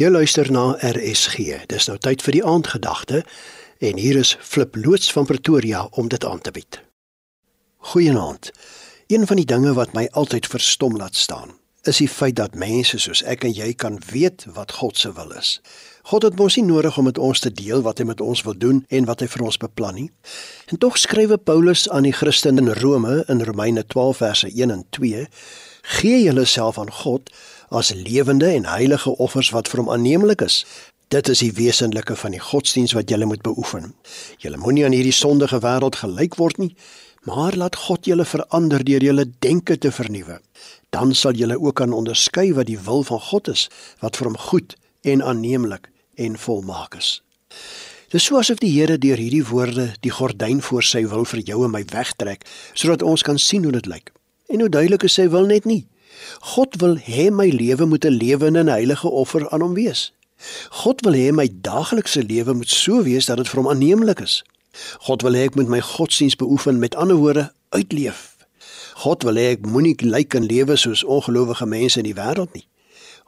Jy luister na RSG. Dis nou tyd vir die aandgedagte en hier is Flip loods van Pretoria om dit aan te bied. Goeienaand. Een van die dinge wat my altyd verstom laat staan, is die feit dat mense soos ek en jy kan weet wat God se wil is. God het mos nie nodig om met ons te deel wat hy met ons wil doen en wat hy vir ons beplan nie. En tog skrywe Paulus aan die Christene in Rome in Romeine 12 verse 1 en 2: "Gee julleself aan God as lewende en heilige offers wat vir hom aanneemlik is. Dit is die wesenlike van die godsdiens wat jy moet beoefen. Jy moenie aan hierdie sondige wêreld gelyk word nie, maar laat God julle verander deur julle denke te vernuwe. Dan sal julle ook kan onderskei wat die wil van God is, wat vir hom goed en aanneemlik en volmaak is. Dis so asof die Here deur hierdie woorde die gordyn voor sy wil vir jou en my wegtrek, sodat ons kan sien hoe dit lyk. En hoe duidelik is sy wil net nie. God wil hê my lewe moet 'n lewende en heilige offer aan hom wees. God wil hê my daaglikse lewe moet so wees dat dit vir hom aanneemlik is. God wil hê ek moet my godsdiens beoefen, met ander woorde, uitleef. God wil hê ek moenie lyk en lewe soos ongelowige mense in die wêreld nie.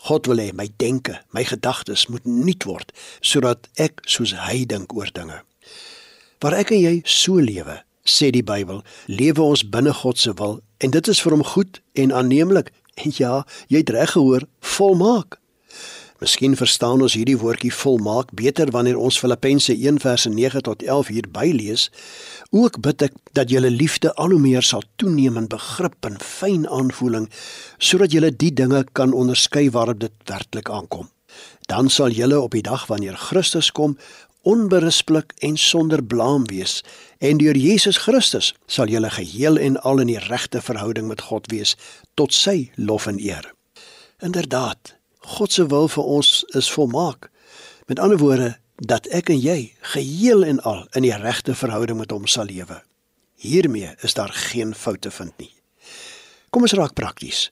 God wil hê my denke, my gedagtes moet nuut word sodat ek soos hy dink oor dinge. Waar ek en jy so lewe, sê die Bybel, lewe ons binne God se wil en dit is vir hom goed en aanneemlik En ja, jy het reg gehoor, volmaak. Miskien verstaan ons hierdie woordjie volmaak beter wanneer ons Filippense 1:9 tot 11 hier bylees. Ook bid ek dat julle liefde al hoe meer sal toeneem in begrip en fyn aanvoeling sodat julle die dinge kan onderskei waarop dit werklik aankom. Dan sal julle op die dag wanneer Christus kom onberispelik en sonder blaam wees en deur Jesus Christus sal julle geheel en al in die regte verhouding met God wees tot sy lof en eer. Inderdaad, God se wil vir ons is volmaak. Met ander woorde dat ek en jy geheel en al in die regte verhouding met hom sal lewe. Hiermee is daar geen foute vind nie. Kom ons raak prakties.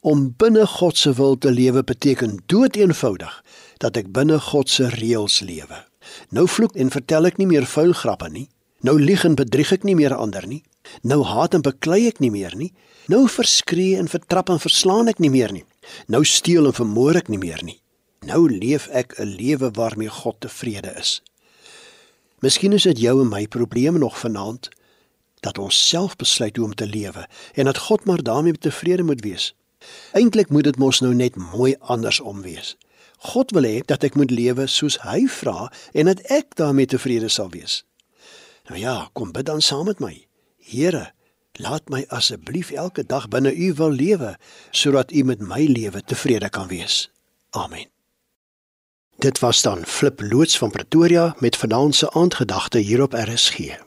Om binne God se wil te lewe beteken doeteenvoudig dat ek binne God se reëls lewe. Nou vloek en vertel ek nie meer vuil grappe nie. Nou lieg en bedrieg ek nie meer ander nie. Nou haat en beklei ek nie meer nie. Nou verskree en vertrap en verslaan ek nie meer nie. Nou steel en vermoor ek nie meer nie. Nou leef ek 'n lewe waarmee God tevrede is. Miskien is dit jou en my probleem nog vanaand dat ons self besluit hoe om te lewe en dat God maar daarmee tevrede moet wees. Eintlik moet dit mos nou net mooi andersom wees. God wil hê dat ek moet lewe soos hy vra en dat ek daarmee tevrede sal wees. Nou ja, kom bid dan saam met my. Here, laat my asseblief elke dag binne U wil lewe sodat U met my lewe tevrede kan wees. Amen. Dit was dan Flip loods van Pretoria met vanaand se aandgedagte hier op RSG.